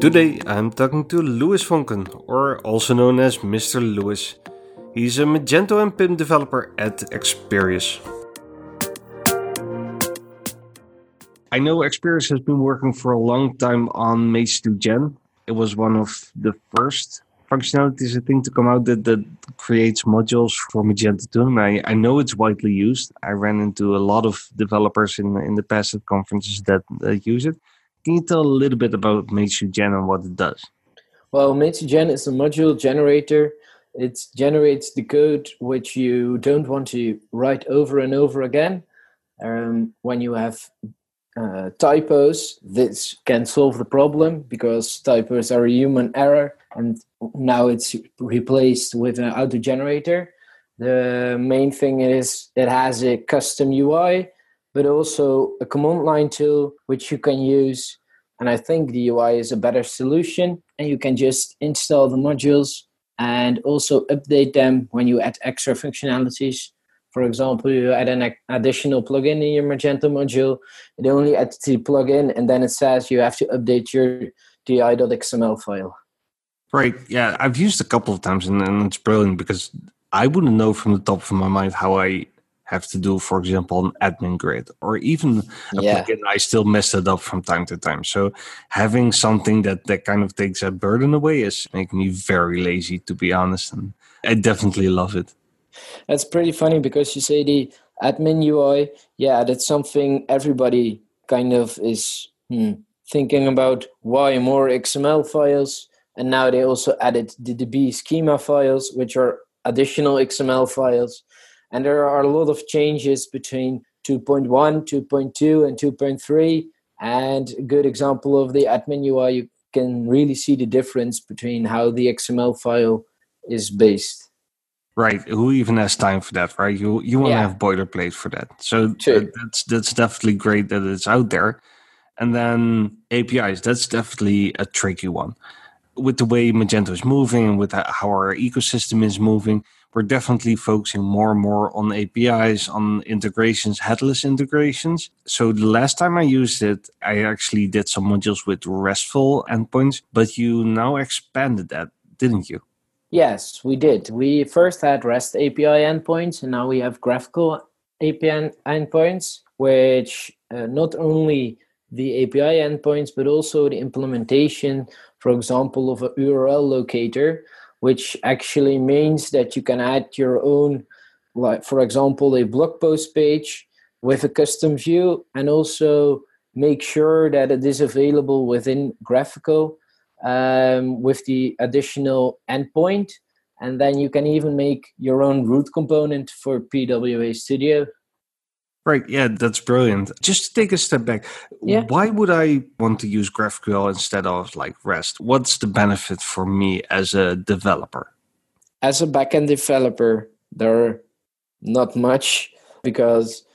Today I'm talking to Lewis Voncken, or also known as Mr. Lewis. He's a Magento and PIM developer at Experius. I know Experius has been working for a long time on Mage2 Gen. It was one of the first functionalities, I think, to come out that, that creates modules for Magento 2. And I, I know it's widely used. I ran into a lot of developers in, in the past at conferences that uh, use it. Can you tell a little bit about Mage2 Gen and what it does? Well, Mage2 Gen is a module generator. It generates the code which you don't want to write over and over again. Um, when you have uh, typos, this can solve the problem because typos are a human error, and now it's replaced with an auto generator. The main thing is it has a custom UI, but also a command line tool which you can use. And I think the UI is a better solution, and you can just install the modules and also update them when you add extra functionalities for example, you add an additional plugin in your Magento module, it only adds the plugin, and then it says you have to update your di.xml file. Right. Yeah, I've used a couple of times, and, and it's brilliant because I wouldn't know from the top of my mind how I have to do, for example, an admin grid or even a yeah. plugin. I still mess it up from time to time. So having something that that kind of takes that burden away is making me very lazy, to be honest. And I definitely love it. That's pretty funny because you say the admin UI. Yeah, that's something everybody kind of is hmm, thinking about. Why more XML files? And now they also added the DB schema files, which are additional XML files. And there are a lot of changes between 2.1, 2.2, and 2.3. And a good example of the admin UI, you can really see the difference between how the XML file is based. Right. Who even has time for that, right? You you want to yeah. have boilerplate for that. So uh, that's that's definitely great that it's out there. And then APIs, that's definitely a tricky one. With the way Magento is moving and with how our ecosystem is moving, we're definitely focusing more and more on APIs, on integrations, headless integrations. So the last time I used it, I actually did some modules with RESTful endpoints, but you now expanded that, didn't you? Yes, we did. We first had REST API endpoints, and now we have GraphQL API endpoints, which uh, not only the API endpoints, but also the implementation, for example, of a URL locator, which actually means that you can add your own, like for example, a blog post page with a custom view, and also make sure that it is available within GraphQL um, with the additional endpoint. And then you can even make your own root component for PWA Studio. Right. Yeah, that's brilliant. Just to take a step back, yeah. why would I want to use GraphQL instead of like REST? What's the benefit for me as a developer? As a backend developer, there are not much because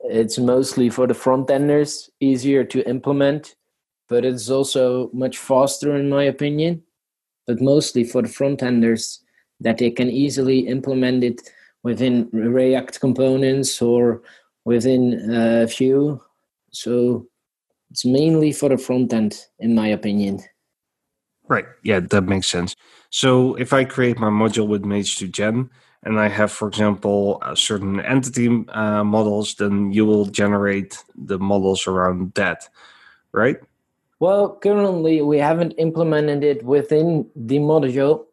it's mostly for the front enders, easier to implement but it's also much faster in my opinion but mostly for the front enders that they can easily implement it within react components or within a uh, Vue so it's mainly for the front end in my opinion. Right. Yeah that makes sense. So if i create my module with mage2 gen and i have for example certain entity uh, models then you will generate the models around that right? Well, currently we haven't implemented it within the module,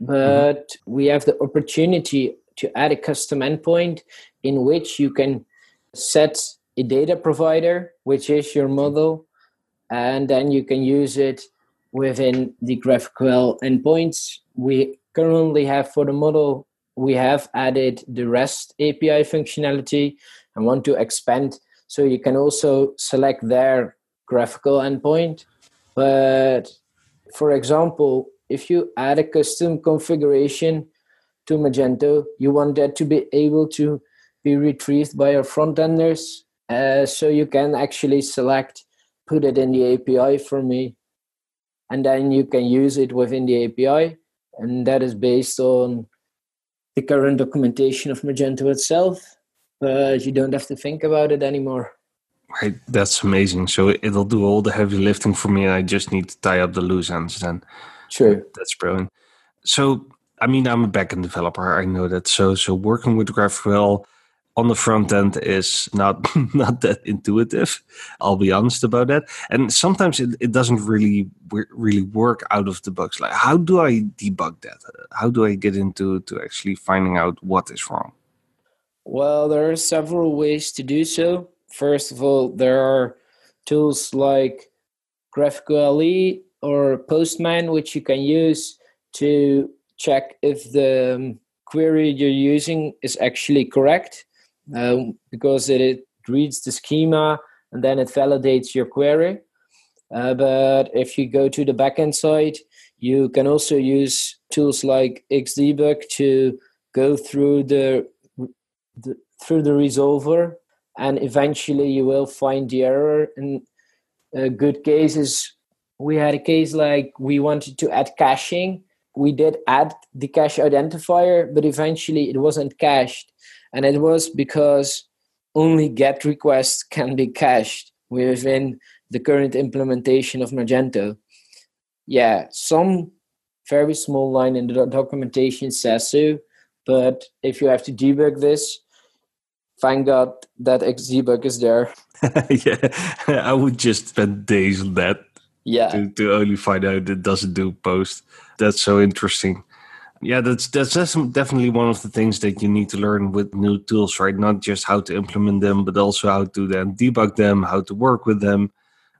but mm-hmm. we have the opportunity to add a custom endpoint in which you can set a data provider, which is your model, and then you can use it within the GraphQL endpoints. We currently have for the model, we have added the REST API functionality and want to expand. So you can also select their GraphQL endpoint. But for example, if you add a custom configuration to Magento, you want that to be able to be retrieved by your front enders. Uh, so you can actually select, put it in the API for me, and then you can use it within the API. And that is based on the current documentation of Magento itself, but you don't have to think about it anymore. Right, that's amazing. So it'll do all the heavy lifting for me, and I just need to tie up the loose ends. Then, true. That's brilliant. So, I mean, I'm a backend developer. I know that. So, so working with GraphQL on the front end is not not that intuitive. I'll be honest about that. And sometimes it, it doesn't really really work out of the box. Like, how do I debug that? How do I get into to actually finding out what is wrong? Well, there are several ways to do so. First of all, there are tools like GraphQL or Postman, which you can use to check if the um, query you're using is actually correct um, because it, it, reads the schema and then it validates your query. Uh, but if you go to the backend side, you can also use tools like Xdebug to go through the, the through the resolver, and eventually you will find the error. In a good cases, we had a case like we wanted to add caching. We did add the cache identifier, but eventually it wasn't cached and it was because only GET requests can be cached within the current implementation of Magento. Yeah, some very small line in the documentation says so, but if you have to debug this, thank God that Xdebug is there. yeah, I would just spend days on that. Yeah. To, to only find out it doesn't do post. That's so interesting yeah that's that's definitely one of the things that you need to learn with new tools right not just how to implement them but also how to then debug them how to work with them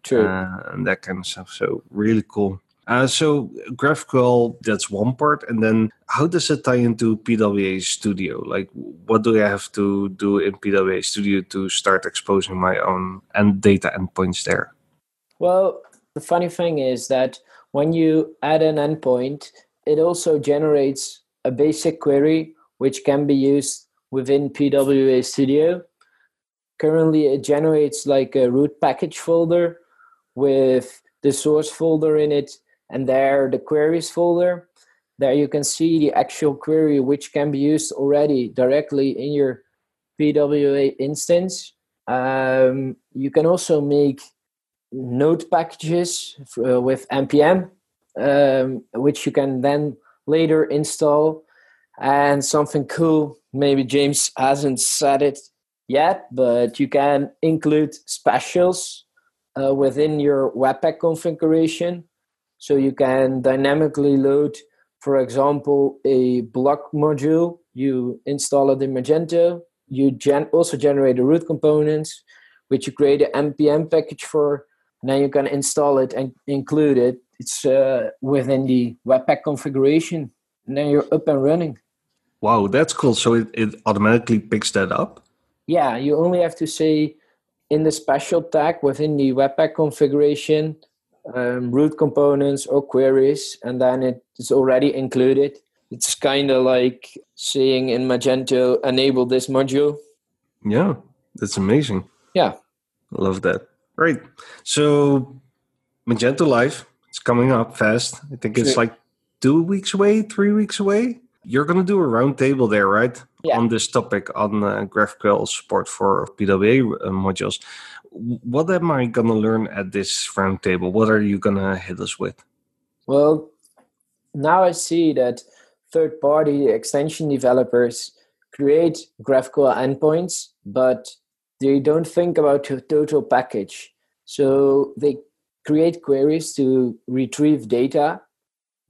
True. Uh, and that kind of stuff so really cool uh, so GraphQL, that's one part, and then how does it tie into PWA Studio? Like, what do I have to do in PWA Studio to start exposing my own and data endpoints there? Well, the funny thing is that when you add an endpoint, it also generates a basic query which can be used within PWA Studio. Currently, it generates like a root package folder with the source folder in it, and there the queries folder. There you can see the actual query which can be used already directly in your PWA instance. Um, you can also make node packages uh, with npm um, which you can then later install. And something cool, maybe James hasn't said it yet, but you can include specials uh, within your Webpack configuration. So you can dynamically load, for example, a block module. You install it in Magento. You gen- also generate the root components, which you create an npm package for. And then you can install it and include it it's uh, within the Webpack configuration, and then you're up and running. Wow, that's cool. So it, it automatically picks that up? Yeah, you only have to say in the special tag within the Webpack configuration, um, root components or queries, and then it is already included. It's kind of like saying in Magento, enable this module. Yeah, that's amazing. Yeah. Love that. Great. So Magento Live, it's coming up fast. I think it's like two weeks away, three weeks away. You're going to do a roundtable there, right? Yeah. On this topic on uh, GraphQL support for PWA uh, modules. What am I going to learn at this roundtable? What are you going to hit us with? Well, now I see that third party extension developers create GraphQL endpoints, but they don't think about the total package. So they create queries to retrieve data,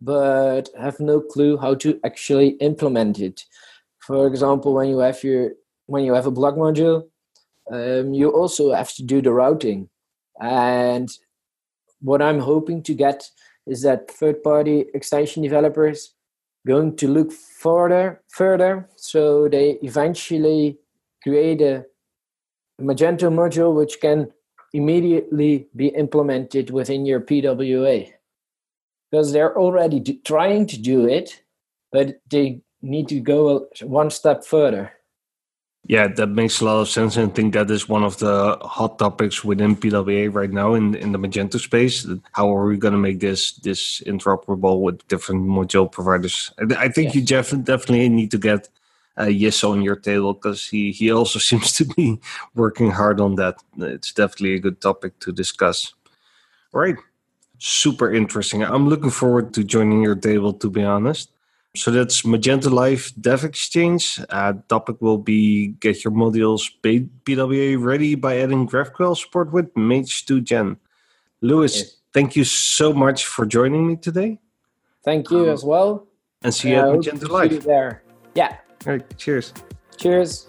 but have no clue how to actually implement it. For example, when you have your when you have a block module, um, you also have to do the routing. And what I'm hoping to get is that third-party extension developers going to look further further so they eventually create a Magento module which can immediately be implemented within your PWA because they're already do, trying to do it, but they need to go one step further. Yeah, that makes a lot of sense. And I think that is one of the hot topics within PWA right now in, in the Magento space. How are we going to make this this interoperable with different module providers? I, I think yes. you definitely need to get uh, yes on your table because he, he also seems to be working hard on that. It's definitely a good topic to discuss. All right. Super interesting. I'm looking forward to joining your table, to be honest. So that's Magento Live Dev Exchange. Uh, topic will be get your modules PWA ready by adding GraphQL support with Mage 2 Gen. Lewis, yes. thank you so much for joining me today. Thank you um, as well. And see you at Magento Live. there. Yeah. All right. Cheers. Cheers.